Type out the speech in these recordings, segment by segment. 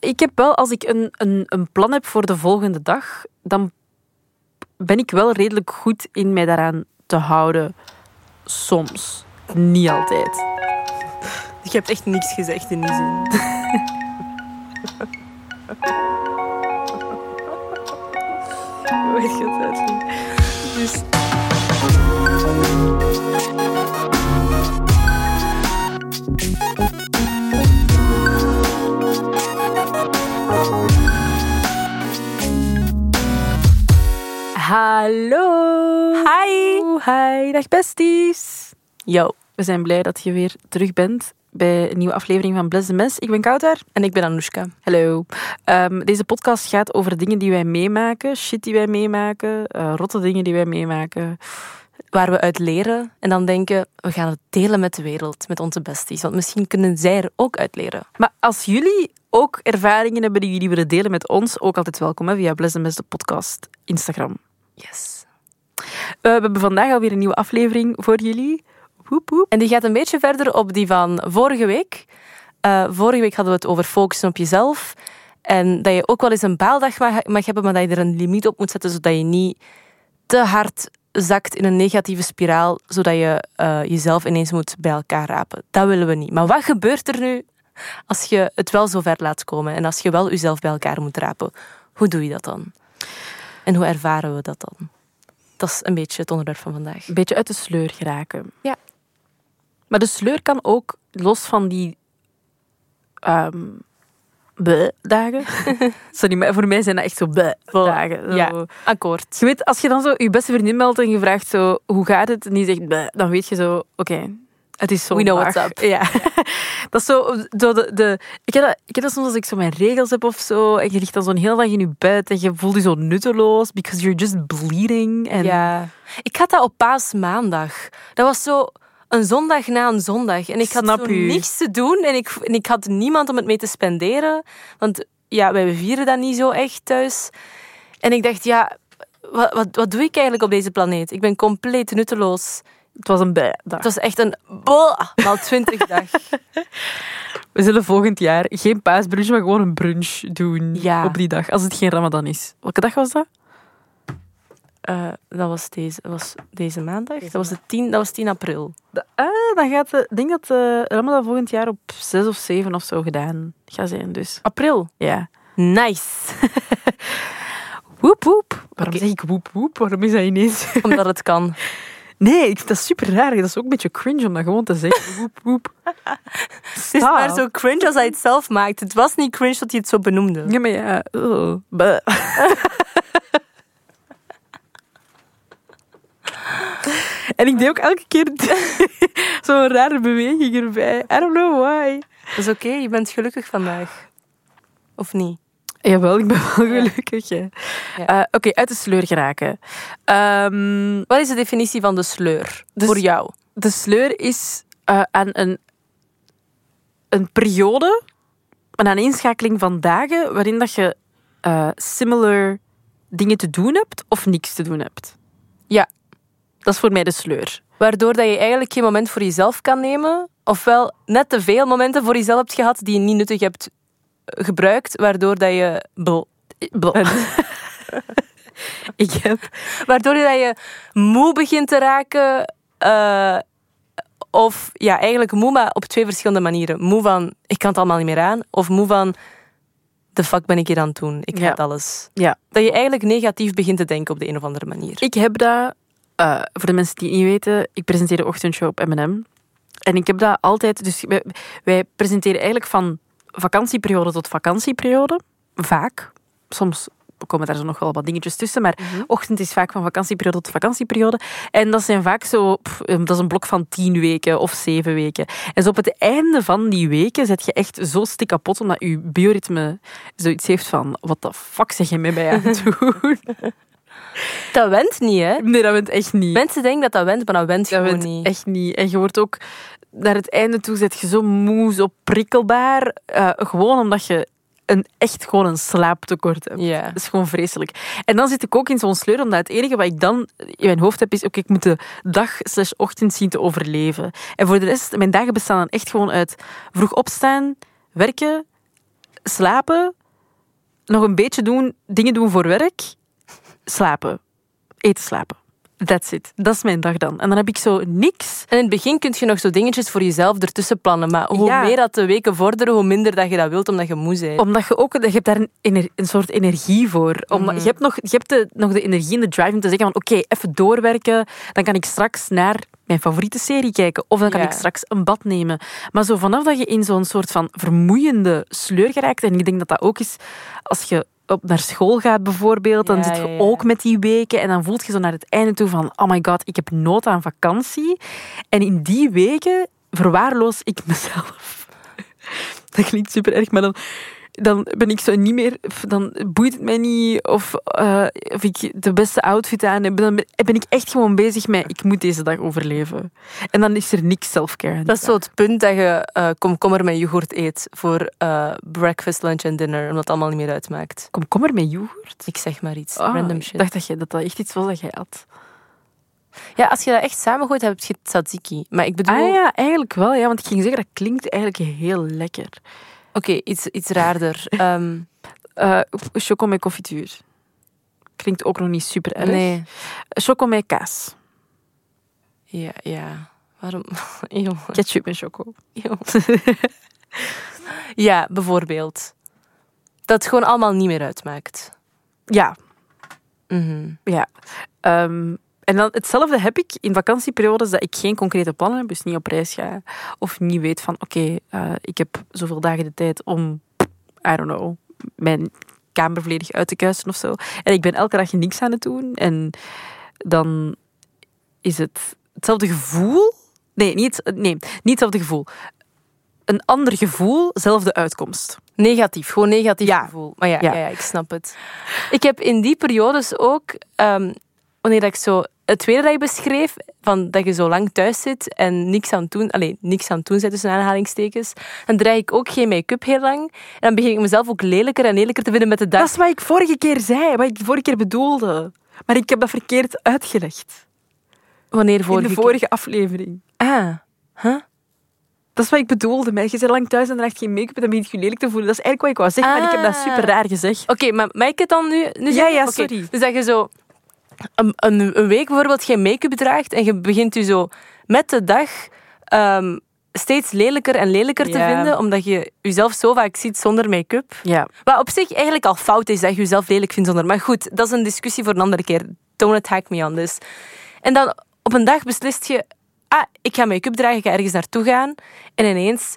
ik heb wel, als ik een, een, een plan heb voor de volgende dag, dan ben ik wel redelijk goed in mij daaraan te houden. Soms. Niet altijd. Je hebt echt niks gezegd in die zin. Weet je het? Dus... Hallo. Hi. Hi. Dag besties. Yo. We zijn blij dat je weer terug bent bij een nieuwe aflevering van Bless the Mess. Ik ben Kouter. En ik ben Anoushka. Hallo. Ehm, deze podcast gaat over dingen die wij meemaken, shit die wij meemaken, eh, rotte dingen die wij meemaken. Waar we uit leren en dan denken, we gaan het delen met de wereld, met onze besties. Want misschien kunnen zij er ook uit leren. Maar als jullie ook ervaringen hebben die jullie willen delen met ons, ook altijd welkom hè, via Bless the Mess de podcast Instagram. Yes. Eh, we hebben vandaag alweer een nieuwe aflevering voor jullie. Woep, woep. En die gaat een beetje verder op die van vorige week. Eh, vorige week hadden we het over focussen op jezelf. En dat je ook wel eens een baaldag mag, hebben, maar dat je er een limiet op moet zetten, zodat je niet te hard zakt in een negatieve spiraal, zodat je eh, jezelf ineens moet bij elkaar rapen. Dat willen we niet. Maar wat gebeurt er nu als je het wel zo ver laat komen en als je wel jezelf bij elkaar moet rapen? Hoe doe je dat dan? En hoe ervaren we dat dan? Dat is een beetje het onderwerp van vandaag. Een beetje uit de sleur geraken. Ja. Maar de sleur kan ook, los van die bleh dagen. Sorry, maar voor mij zijn dat echt zo dagen. Zo. Ja, akkoord. Je weet, als je dan zo je beste vriendin meldt en je vraagt zo, hoe gaat het? En die zegt dan weet je zo, oké, het is zo We know what's up. Ja. dat is zo, zo de, de, ik, heb dat, ik heb dat soms als ik zo mijn regels heb of zo, en je ligt dan zo'n hele dag in je bed en je voelt je zo nutteloos, because you're just bleeding. Ja. Ik had dat op paasmaandag. Dat was zo een zondag na een zondag. En ik had Snap zo u. niks te doen en ik, en ik had niemand om het mee te spenderen. Want ja, wij vieren dat niet zo echt thuis. En ik dacht, ja, wat, wat, wat doe ik eigenlijk op deze planeet? Ik ben compleet nutteloos. Het was een bleh dag. Het was echt een maal twintig dag. We zullen volgend jaar geen paasbrunch, maar gewoon een brunch doen Ja. op die dag, als het geen ramadan is. Welke dag was dat? Eh, dat, was deze, was deze maandag. Dat was, de 10, dat was 10 april. De- ah, dan gaat de, ik denk dat de ramadan volgend jaar op 6 of 7 of zo gedaan gaat zijn. Dus April. ja. Nice. Woep woep. Waarom zeg ik woep woep? Waarom is dat ineens? Omdat het kan. Nee, ik vind dat super raar. Dat is ook een beetje cringe om dat gewoon te zeggen. Woep woep. Het is maar zo cringe als hij het zelf maakt. Het was niet cringe dat hij het zo benoemde. Ja, maar ja. bleh. En ik deed ook elke keer zo'n rare beweging erbij. I don't know why. Dat is oké, je bent gelukkig vandaag. Of niet? Jawel, ik ben wel gelukkig. Ja. Eh, Oké, uit de sleur geraken. Ehm, Wat is de definitie van de sleur voor jou? de sleur is eh, aan een, een periode, een aaneenschakeling van dagen waarin dat je eh, similar dingen te doen hebt of niks te doen hebt. Ja. Dat is voor mij de sleur. Waardoor dat je eigenlijk geen moment voor jezelf kan nemen. Ofwel net te veel momenten voor jezelf hebt gehad die je niet nuttig hebt gebruikt. Waardoor dat je... bl- Ik heb Waardoor dat je moe begint te raken. eh, of ja, eigenlijk moe, maar op twee verschillende manieren. Moe van, ik kan het allemaal niet meer aan. Of moe van, de fuck ben ik hier aan het doen? Ik Ja. haat alles. Ja. Dat je eigenlijk negatief begint te denken op de een of andere manier. Ik heb dat, eh, voor de mensen die het niet weten, ik presenteer de ochtendshow op M&M. En ik heb dat altijd, dus wij, wij presenteren eigenlijk van vakantieperiode tot vakantieperiode. Vaak. Soms komen daar zo nog wel wat dingetjes tussen, maar ochtend is vaak van vakantieperiode tot vakantieperiode. En dat zijn vaak zo, pff, eh, dat is een blok van tien weken of zeven weken. En zo op het einde van die weken zet je echt zo stik kapot, omdat je bioritme zoiets heeft van, wat de fuck zeg je met mij aan het doen? Dat went niet, hè? Nee, dat bent echt niet. Mensen denken dat dat went, maar dat went Dat gewoon niet. echt niet. En je wordt ook naar het einde toe zet je zo moe, zo prikkelbaar. eh, gewoon omdat je een, echt gewoon een slaaptekort hebt. Dat is gewoon vreselijk. En dan zit ik ook in zo'n sleur, omdat het enige wat ik dan in mijn hoofd heb is, oké, ik moet de dag slash ochtend zien te overleven. En voor de rest, mijn dagen bestaan dan echt gewoon uit vroeg opstaan, werken, slapen, nog een beetje doen, dingen doen voor werk, slapen, eten, slapen. That's it. Dat is mijn dag dan. En dan heb ik zo niks. En in het begin kun je nog zo dingetjes voor jezelf ertussen plannen. Maar hoe Ja. meer dat de weken vorderen, hoe minder dat je dat wilt, omdat je moe bent. Omdat je ook, je hebt daar een, een soort energie voor. Omdat, Je hebt, nog, je hebt de, nog de energie en de drive om te zeggen van oké, even doorwerken. Dan kan ik straks naar mijn favoriete serie kijken. Of dan kan Ja. ik straks een bad nemen. Maar zo vanaf dat je in zo'n soort van vermoeiende sleur geraakt. En ik denk dat dat ook is als je op naar school gaat bijvoorbeeld. Dan Ja, zit je ja, ja. ook met die weken. En dan voelt je zo naar het einde toe van oh my god, ik heb nood aan vakantie. En in die weken verwaarloos ik mezelf. Dat klinkt super erg, maar dan, dan ben ik zo niet meer. Dan boeit het mij niet of, eh, of ik de beste outfit aan heb. Dan ben, ik echt gewoon bezig met. Ik moet deze dag overleven. En dan is er niks self-care. Dat is zo het punt dat je eh, komkommer met yoghurt eet voor eh, breakfast, lunch en dinner, omdat het allemaal niet meer uitmaakt. Komkommer met yoghurt. Ik zeg maar iets. Ah, Random Ik shit. dacht dat, je, dat dat echt iets was dat jij had. Ja, als je dat echt samengooit, heb je tzatziki. Maar ik bedoel... Ah ja, eigenlijk wel. Ja, want ik ging zeggen, dat klinkt eigenlijk heel lekker. Oké, iets, iets raarder. Ehm, Eh choco met confituur. Klinkt ook nog niet super erg. nee. Choco met kaas. Ja, ja. Waarom? Ketchup en choco. Ja, bijvoorbeeld. Dat het gewoon allemaal niet meer uitmaakt. Ja, Mhm. Ja. Ehm, en dan hetzelfde heb ik in vakantieperiodes dat ik geen concrete plannen heb, dus niet op reis ga. Of niet weet van, oké, eh, ik heb zoveel dagen de tijd om, I don't know, mijn kamer volledig uit te kuisen of zo. En ik ben elke dag niks aan het doen. En dan is het hetzelfde gevoel. Nee, niet, nee, niet hetzelfde gevoel. Een ander gevoel, zelfde uitkomst. Negatief, gewoon negatief Ja. gevoel. Maar ja, Ja. ja. Ja, ik snap het. Ik heb in die periodes ook, ehm, wanneer dat ik zo het tweede dat je beschreef, van dat je zo lang thuis zit en niks aan het doen, alleen niks aan het doen zit tussen aanhalingstekens, dan draag ik ook geen make-up heel lang. En dan begin ik mezelf ook lelijker en lelijker te vinden met de dag. Dat is wat ik vorige keer zei, wat ik de vorige keer bedoelde. Maar ik heb dat verkeerd uitgelegd. Wanneer vorige in de keer? vorige aflevering. Ah, huh? Dat is wat ik bedoelde. Maar je zit lang thuis en je geen make-up en dan begint je je lelijk te voelen. Dat is eigenlijk wat ik wou zeggen, maar ik heb dat Ah. super raar gezegd. Oké, maar mag ik het dan nu, nu Ja, zeggen? ja, sorry. Dus dat je zo een, een, week bijvoorbeeld geen make-up draagt en je begint je zo met de dag ehm, steeds lelijker en lelijker te vinden, omdat je jezelf zo vaak ziet zonder make-up. Ja. Wat op zich eigenlijk al fout is dat je jezelf lelijk vindt zonder... Maar goed, dat is een discussie voor een andere keer. Don't attack me on this. En dan op een dag beslist je... Ah, ik ga make-up dragen, ik ga ergens naartoe gaan. En ineens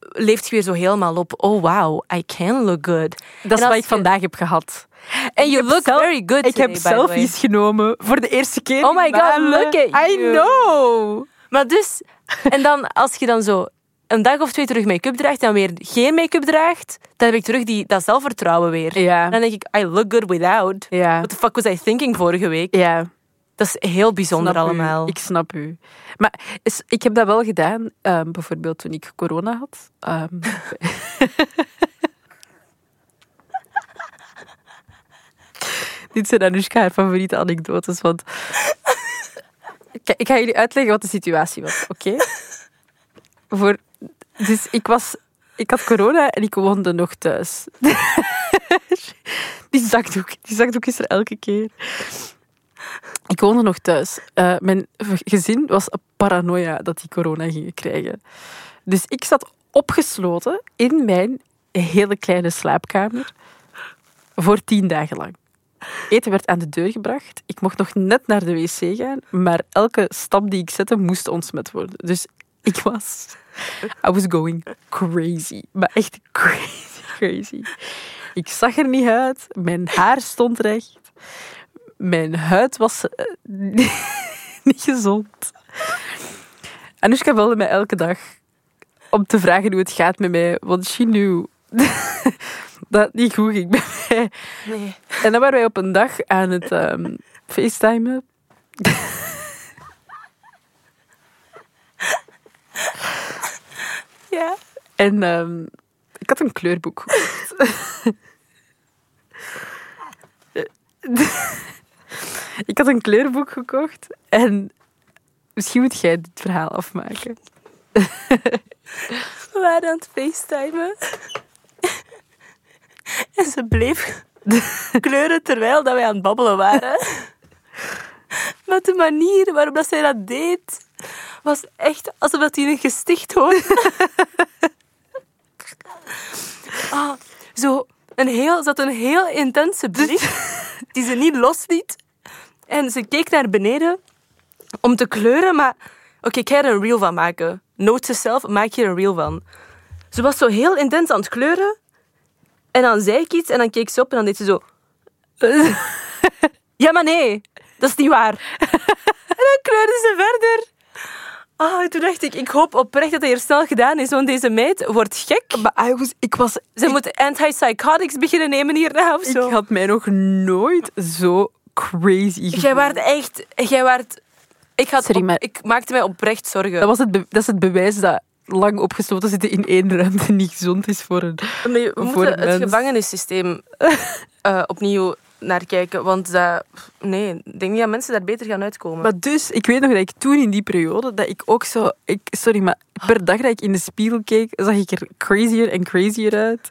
leeft je weer zo helemaal op. Oh, wow, I can look good. Dat is wat ik je- vandaag heb gehad. You heb look very good Ik today, heb selfies genomen voor de eerste keer. Oh my God, look at I you. know. Maar dus... En dan, als je dan zo een dag of twee terug make-up draagt en weer geen make-up draagt, dan heb ik terug die, dat zelfvertrouwen weer. Ja. Dan denk ik, I look good without. Ja. What the fuck was I thinking vorige week? Ja. Dat is heel bijzonder Snap u. allemaal. Ik snap u. Maar is, ik heb dat wel gedaan, ehm, bijvoorbeeld toen ik corona had. Ehm, Dit zijn Anushka haar favoriete anekdotes, want... Ik ga jullie uitleggen wat de situatie was, oké? Voor... Dus ik was... Ik had corona en ik woonde nog thuis. Die zakdoek, die zakdoek is er elke keer. Ik woonde nog thuis. Eh, mijn gezin was paranoia dat die corona gingen krijgen. Dus ik zat opgesloten in mijn hele kleine slaapkamer voor tien dagen lang. Eten werd aan de deur gebracht. Ik mocht nog net naar de wc gaan, maar elke stap die ik zette moest ontsmet worden. Dus ik was... I was going crazy. Maar echt crazy, crazy. Ik zag er niet uit. Mijn haar stond recht. Mijn huid was eh, niet gezond. Anushka belde mij elke dag om te vragen hoe het gaat met mij. Want she knew dat niet goed ging bij mij. Nee. En dan waren wij op een dag aan het ehm facetimen. Ja. En ehm, ik had een kleurboek gekocht. ik had een kleurboek gekocht en misschien moet jij dit verhaal afmaken. We waren aan het facetimen. En ze bleef kleuren terwijl dat wij aan het babbelen waren. Maar de manier waarop dat zij dat deed, was echt alsof dat hij een gesticht hoorde. Ah, zo een heel, ze had een heel intense blik die ze niet losliet. En ze keek naar beneden om te kleuren, maar oké, ik ga er een reel van maken. Note to self, maak je er een reel van. Ze was zo heel intens aan het kleuren. En dan zei ik iets en dan keek ze op en dan deed ze zo... ja, maar nee, dat is niet waar. en dan kleurde ze verder. Ah, toen dacht ik, ik hoop oprecht dat hij er snel gedaan is, want deze meid wordt gek. Maar was, ik was... Ze moet antipsychotics beginnen nemen hierna of zo. Ik had mij nog nooit zo crazy Jij gevoeld. waart echt... Jij waart... Ik, had Sorry, op- maar- ik maakte mij oprecht zorgen. Dat, was het dat is het bewijs dat lang opgesloten zitten in één ruimte niet gezond is voor een... Maar we voor moeten het mens. gevangenissysteem eh, opnieuw naar kijken. Want dat, nee, ik denk niet dat mensen daar beter gaan uitkomen. Maar dus, ik weet nog dat ik toen in die periode, dat ik ook zo... Ik, sorry, maar per dag dat ik in de spiegel keek, zag ik er crazier en crazier uit.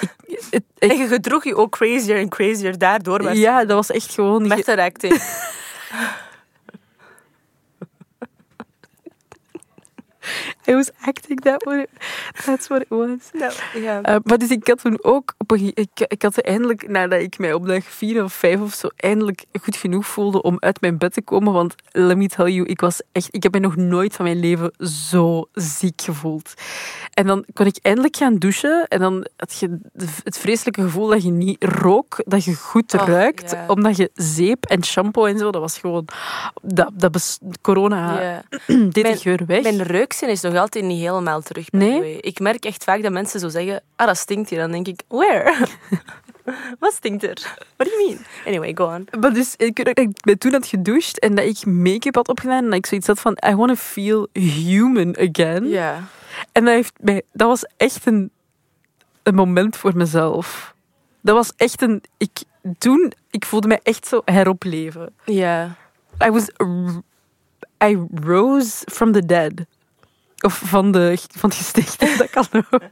Ik, het, ik- en je gedroeg je ook crazier en crazier daardoor. Maar ja, dat was echt gewoon... met de acting. I was acting that way. That's what it was. ja. Uh, maar dus ik had toen ook, op een, ik, ik had eindelijk, nadat ik mij op dag vier of vijf of zo eindelijk goed genoeg voelde om uit mijn bed te komen, want let me tell you, ik was echt, ik heb me nog nooit van mijn leven zo ziek gevoeld. En dan kon ik eindelijk gaan douchen en dan had je het vreselijke gevoel dat je niet rook, dat je goed Oh, ruikt, omdat je zeep en shampoo en zo, dat was gewoon, dat, dat corona Ja. deed Mijn- de geur weg. Mijn reukzin is nog altijd niet helemaal terug. Nee? Ik merk echt vaak dat mensen zo zeggen: Ah, dat stinkt hier. Dan denk ik: Where? Wat stinkt er? What do you mean? Anyway, go on. Maar dus, ik weet ook dat ik me toen had gedoucht en dat ik make-up had opgedaan en dat ik zoiets had van, I want to feel human again. Ja. En dat, heeft mij, dat was echt een, een moment voor mezelf. Dat was echt een... Ik, toen, ik voelde mij echt zo heropleven. Ja. I was... I rose from the dead. Of van, de, van het gesticht, dat kan ook.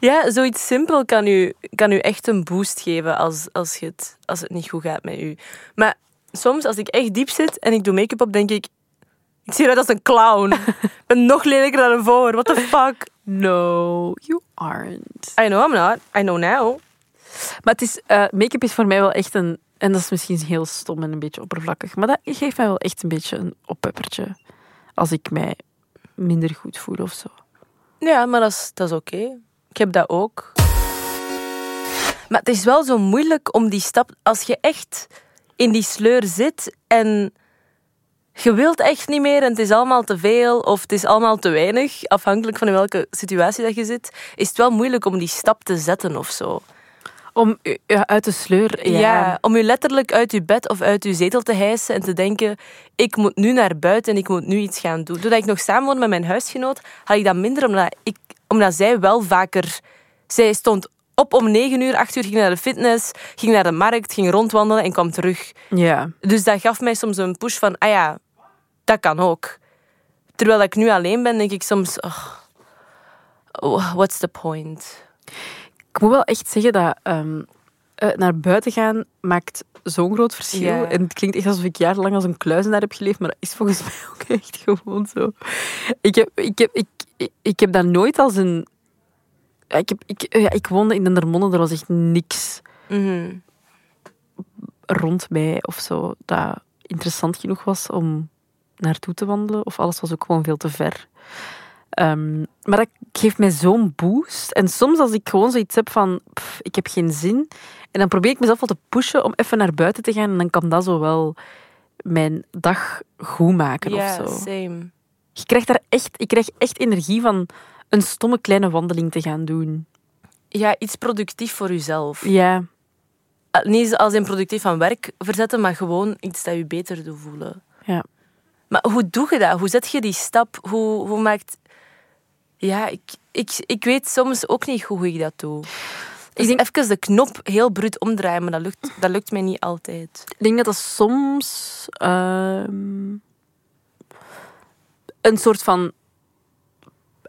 Ja, zoiets simpel kan u, kan u echt een boost geven als, als, het, als het niet goed gaat met u. Maar soms, als ik echt diep zit en ik doe make-up op, denk ik... Ik zie eruit als een clown. Ik ben nog lelijker dan ervoor. What the fuck? No, you aren't. I know I'm not. I know now. Maar het is, eh, make-up is voor mij wel echt een... En dat is misschien heel stom en een beetje oppervlakkig. Maar dat geeft mij wel echt een beetje een oppeppertje. Als ik mij minder goed voel of zo. Ja, maar dat is, dat is oké. Ik heb dat ook. Maar het is wel zo moeilijk om die stap... Als je echt in die sleur zit en je wilt echt niet meer en het is allemaal te veel of het is allemaal te weinig, afhankelijk van in welke situatie dat je zit, is het wel moeilijk om die stap te zetten of zo. Om u- uit de sleur... Ja. Ja. om je letterlijk uit je bed of uit je zetel te hijsen en te denken, ik moet nu naar buiten en ik moet nu iets gaan doen. Toen ik nog samenwoonde met mijn huisgenoot, had ik dat minder, omdat, ik, omdat zij wel vaker... Zij stond op om negen uur, acht uur ging naar de fitness, ging naar de markt, ging rondwandelen en kwam terug. ja. Dus dat gaf mij soms een push van, ah ja, dat kan ook. Terwijl ik nu alleen ben, denk ik soms, oh, what's the point? Ik moet wel echt zeggen dat ehm, eh, naar buiten gaan maakt zo'n groot verschil. En het klinkt echt alsof ik jarenlang als een kluizenaar heb geleefd, maar dat is volgens mij ook echt gewoon zo. Ik heb, ik heb, ik, ik, ik heb dat nooit als een... Ik, heb, ik, ja, ik woonde in Dendermonde, er was echt niks Mhm. rond mij of zo dat interessant genoeg was om naartoe te wandelen. Of alles was ook gewoon veel te ver. Ehm, maar dat geeft mij zo'n boost. En soms als ik gewoon zoiets heb van, pff, ik heb geen zin. En dan probeer ik mezelf wel te pushen om even naar buiten te gaan. En dan kan dat zo wel mijn dag goed maken of zo. same. Je krijgt daar echt, ik krijg echt energie van een stomme kleine wandeling te gaan doen. Ja, iets productief voor jezelf. Ja, Uh, Niet als in productief van werk verzetten, maar gewoon iets dat je beter doet voelen. ja. Maar hoe doe je dat? Hoe zet je die stap? Hoe, hoe maakt... Ja, ik, ik, ik weet soms ook niet hoe ik dat doe. Ik denk even de knop heel bruut omdraaien, maar dat lukt, dat lukt mij niet altijd. Ik denk dat dat soms ehm, een soort van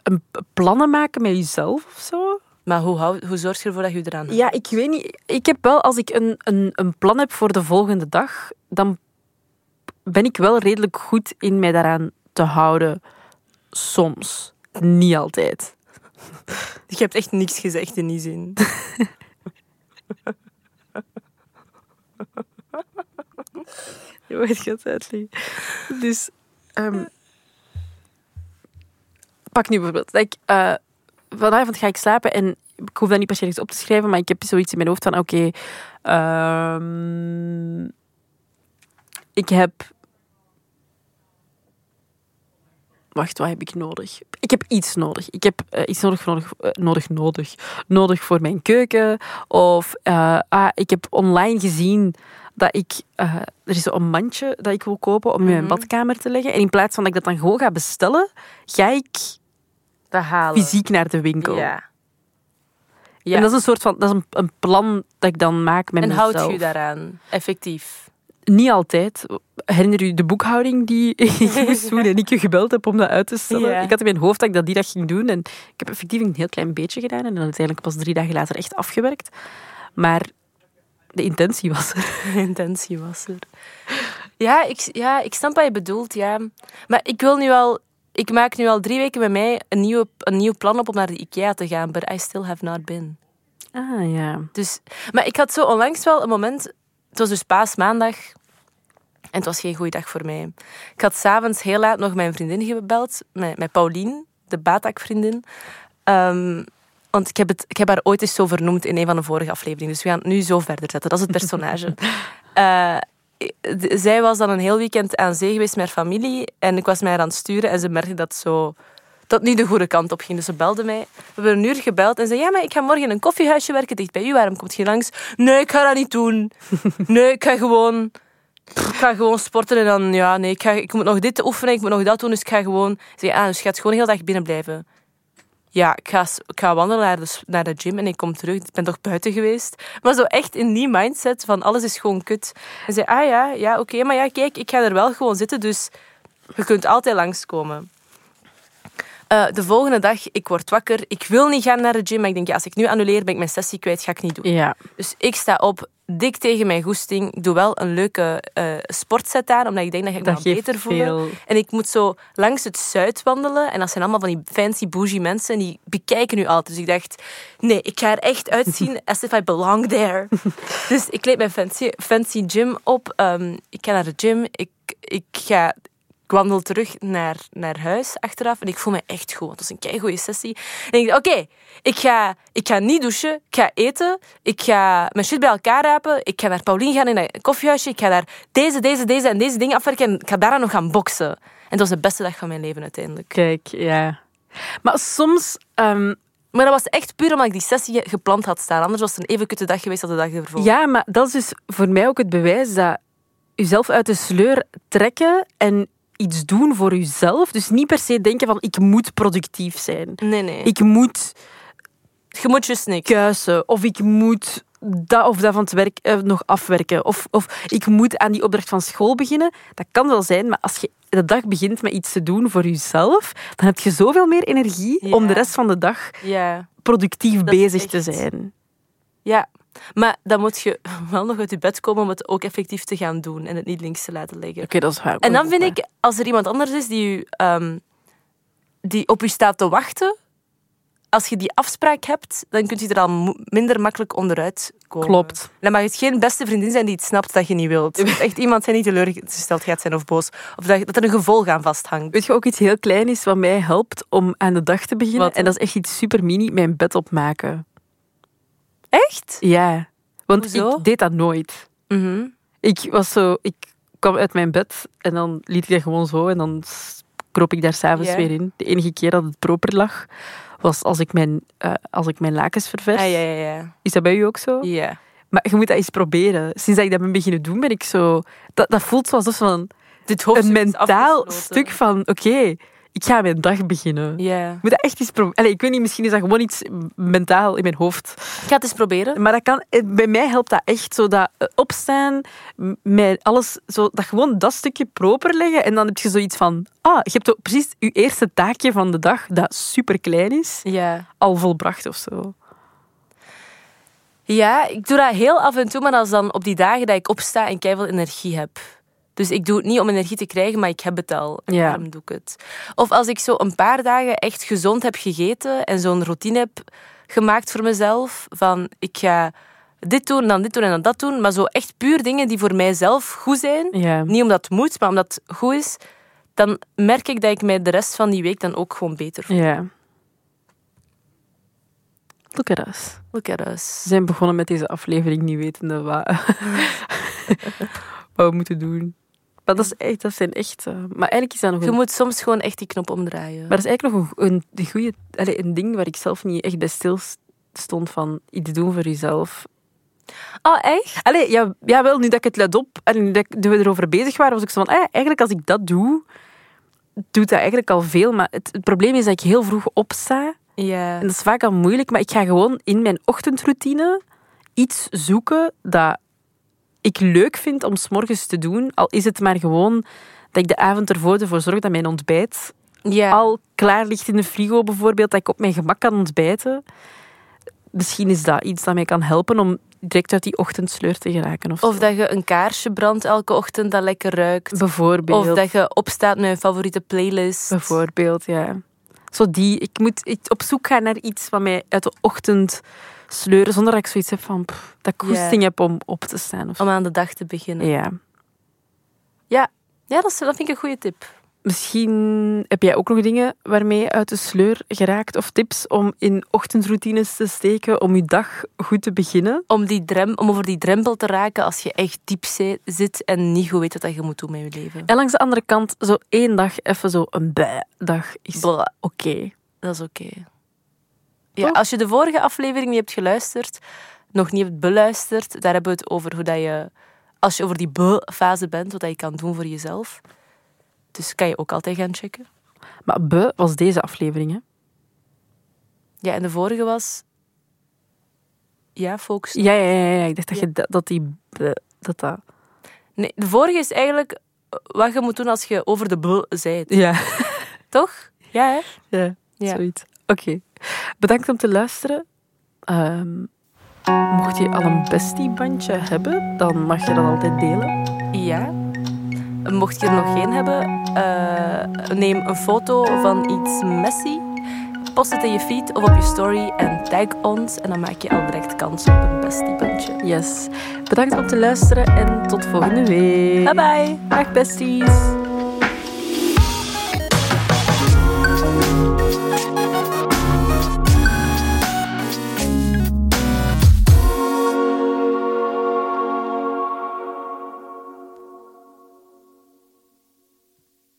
een plannen maken met jezelf of zo. Maar hoe, hou, hoe zorg je ervoor dat je je eraan houdt? Ja, ik weet niet. Ik heb wel, als ik een, een, een plan heb voor de volgende dag, dan ben ik wel redelijk goed in mij daaraan te houden. Soms. Niet altijd. Je hebt echt niks gezegd in die zin. Je weet het uitleggen. Dus, ehm, pak nu bijvoorbeeld. dat ik, eh, vanavond ga ik slapen en ik hoef dat niet per se eens op te schrijven, maar ik heb zoiets in mijn hoofd van, oké, ehm, ik heb... Wacht, wat heb ik nodig? Ik heb iets nodig. Ik heb eh, iets nodig, nodig, eh, nodig, nodig, nodig voor mijn keuken. Of eh, ah, ik heb online gezien dat ik... er is een mandje dat ik wil kopen om in mijn badkamer te leggen. En in plaats van dat ik dat dan gewoon ga bestellen, ga ik Dat halen. fysiek naar de winkel. Ja. ja. En dat is een soort van... Dat is een, een plan dat ik dan maak met en mezelf. houd je daaraan? Effectief. Niet altijd. Herinner u de boekhouding die ik moest doen en ik je gebeld heb om dat uit te stellen? Ja. Ik had in mijn hoofd dat ik dat die dag ging doen en ik heb effectief een heel klein beetje gedaan en dan uiteindelijk pas drie dagen later echt afgewerkt. Maar de intentie was er. De intentie was er. Ja ik, ja, ik snap wat je bedoelt, ja. Maar ik wil nu al... Ik maak nu al drie weken met mij een, nieuwe, een nieuw plan op om naar de IKEA te gaan, but I still have not been. Ah ja. Dus, maar ik had zo onlangs wel een moment... Het was dus paasmaandag. En het was geen goede dag voor mij. Ik had s'avonds heel laat nog mijn vriendin gebeld. Met, met Paulien, de Batak-vriendin. Ehm, want ik heb, het, ik heb haar ooit eens zo vernoemd in een van de vorige afleveringen. Dus we gaan het nu zo verder zetten. Dat is het personage. Eh, zij was dan een heel weekend aan zee geweest met haar familie. En ik was mij aan het sturen. En ze merkte dat zo dat niet de goede kant op ging. Dus ze belde mij. We hebben een uur gebeld en zei: Ja, maar ik ga morgen in een koffiehuisje werken dicht bij u. Waarom komt je langs? Nee, ik ga dat niet doen. Nee, ik ga gewoon. Ik ga gewoon sporten en dan, ja, nee, ik, ga, ik moet nog dit oefenen, ik moet nog dat doen, dus ik ga gewoon... Zei, ah, dus je gaat gewoon de hele dag binnen blijven. Ja, ik ga, ik ga wandelen naar de, naar de gym en ik kom terug. Ik ben toch buiten geweest? Maar zo echt in die mindset van alles is gewoon kut. En zei, ah ja, ja, oké, maar ja, kijk, ik ga er wel gewoon zitten, dus je kunt altijd langskomen. Eh, de volgende dag, ik word wakker. Ik wil niet gaan naar de gym, maar ik denk, ja, als ik nu annuleer, ben ik mijn sessie kwijt, ga ik niet doen. Ja. Dus ik sta op, dik tegen mijn goesting. Ik doe wel een leuke eh, sportset aan, omdat ik denk dat ik me Dat dan beter voel. En ik moet zo langs het zuid wandelen. En dat zijn allemaal van die fancy bougie mensen. En die bekijken nu altijd. Dus ik dacht, nee, ik ga er echt uitzien as if I belong there. dus ik kleed mijn fancy, fancy gym op. Ehm, ik ga naar de gym. Ik, ik ga... Ik wandel terug naar, naar huis achteraf en ik voel me echt goed. want Het was een keigoede sessie. En ik dacht, oké, ik, ga, ik ga niet douchen, ik ga eten, ik ga mijn shit bij elkaar rapen, ik ga naar Paulien gaan in een koffiehuisje, ik ga daar deze, deze, deze en deze dingen afwerken en ik ga daarna nog gaan boksen. En dat was de beste dag van mijn leven uiteindelijk. Kijk, ja. Maar soms... ehm, Maar dat was echt puur omdat ik die sessie gepland had staan. Anders was het een even kutte dag geweest als de dag ervoor. Ja, maar dat is dus voor mij ook het bewijs dat jezelf uit de sleur trekken en iets doen voor jezelf. Dus niet per se denken van ik moet productief zijn. Nee, nee. Ik moet Je moet just niks. kuisen of ik moet dat of dat van het werk eh, nog afwerken. Of, of ik moet aan die opdracht van school beginnen. Dat kan wel zijn, maar als je de dag begint met iets te doen voor jezelf, dan heb je zoveel meer energie Ja. om de rest van de dag Ja. productief Dat bezig te zijn. ja. Maar dan moet je wel nog uit je bed komen om het ook effectief te gaan doen en het niet links te laten liggen. Oké, dat is waar. En dan vind ik, als er iemand anders is die, u, ehm, die op u staat te wachten, als je die afspraak hebt, dan kunt je er al minder makkelijk onderuit komen. Klopt. Dan mag het geen beste vriendin zijn die het snapt dat je niet wilt. Het moet echt iemand zijn die teleurgesteld gaat zijn of boos. Of dat, dat er een gevolg aan vasthangt. Weet je ook iets heel klein is wat mij helpt om aan de dag te beginnen? Wat? En dat is echt iets super mini, mijn bed opmaken. Echt? Ja. Want Hoezo? ik deed dat nooit. Mhm. Ik was zo... Ik kwam uit mijn bed en dan liet ik dat gewoon zo en dan kroop ik daar s'avonds Ja. weer in. De enige keer dat het proper lag, was als ik mijn, eh, als ik mijn lakens ververs. Ah, ja, ja, ja. Is dat bij u ook zo? Ja. Maar je moet dat eens proberen. Sinds dat ik dat ben beginnen doen, ben ik zo... Dat, dat voelt zoals van Dit een mentaal stuk van... Oké, ik ga mijn dag beginnen. Ja. Ik moet dat echt eens proberen. Ik weet niet, misschien is dat gewoon iets mentaal in mijn hoofd. Ik ga het eens proberen. Maar dat kan, eh, bij mij helpt dat echt zo dat eh, opstaan, met alles, zo, dat gewoon dat stukje proper leggen. En dan heb je zoiets van, ah, je hebt ook precies je eerste taakje van de dag, dat super klein is, Ja. al volbracht of zo. Ja, ik doe dat heel af en toe, maar is dan op die dagen dat ik opsta en veel energie heb. Dus ik doe het niet om energie te krijgen, maar ik heb het al. En Ja. daarom doe ik het. Of als ik zo een paar dagen echt gezond heb gegeten en zo'n routine heb gemaakt voor mezelf. Van ik ga dit doen, dan dit doen en dan dat doen. Maar zo echt puur dingen die voor mijzelf goed zijn. Ja. Niet omdat het moet, maar omdat het goed is. Dan merk ik dat ik mij de rest van die week dan ook gewoon beter voel. Ja. Look at us. Look at us. We zijn begonnen met deze aflevering niet wetende wat, wat we moeten doen. Maar dat, is echt, dat zijn echt... eh, maar eigenlijk is dat nog Je een... moet soms gewoon echt die knop omdraaien. Maar dat is eigenlijk nog een, een, die goeie, een ding waar ik zelf niet echt bij stil stond van iets doen voor jezelf. Oh, echt? Allee, ja, ja, wel, nu dat ik het let op en nu dat, ik- we erover bezig waren, was ik zo van, ah, eigenlijk als ik dat doe, doet dat eigenlijk al veel. Maar het, het probleem is dat ik heel vroeg opsta. Ja. En dat is vaak al moeilijk, maar ik ga gewoon in mijn ochtendroutine iets zoeken dat ik leuk vind om 's morgens te doen. Al is het maar gewoon dat ik de avond ervoor ervoor zorg dat mijn ontbijt Ja. al klaar ligt in de frigo bijvoorbeeld, dat ik op mijn gemak kan ontbijten. Misschien is dat iets dat mij kan helpen om direct uit die ochtendsleur te geraken. Of, Of dat je een kaarsje brandt elke ochtend dat lekker ruikt. bijvoorbeeld. Of dat je opstaat met een favoriete playlist. Bijvoorbeeld, ja. Zo die. Ik moet op zoek gaan naar iets wat mij uit de ochtend sleuren, zonder dat ik zoiets heb van... pff, dat ik goesting heb om op te staan. Of. Om aan de dag te beginnen. Ja. Ja, ja dat, is, dat vind ik een goede tip. Misschien heb jij ook nog dingen waarmee je uit de sleur geraakt of tips om in ochtendroutines te steken om je dag goed te beginnen. Om, die drem, om over die drempel te raken als je echt diep zi- zit en niet goed weet wat je moet doen met je leven. En langs de andere kant, zo één dag even zo een bij-dag is oké. Dat is oké. Ja, als je de vorige aflevering niet hebt geluisterd, nog niet hebt beluisterd, daar hebben we het over hoe dat je, als je over die be-fase bent, wat dat je kan doen voor jezelf. Dus kan je ook altijd gaan checken. Maar be was deze aflevering, hè? Ja, en de vorige was... Ja, focus. Ja, ja, ja, ja. Ik dacht dat, je dat, dat die... dat dat... Nee, de vorige is eigenlijk wat je moet doen als je over de be zijt. Ja. Toch? Ja, hè? ja, Ja. zoiets. Oké. Bedankt om te luisteren. Ehm, mocht je al een bestiebandje hebben, dan mag je dat altijd delen. Ja. Mocht je er nog geen hebben, eh, neem een foto van iets messy. Post het in je feed of op je story en tag ons. En dan maak je al direct kans op een bestiebandje. Yes. Bedankt om te luisteren en tot volgende week. Bye bye! Dag besties.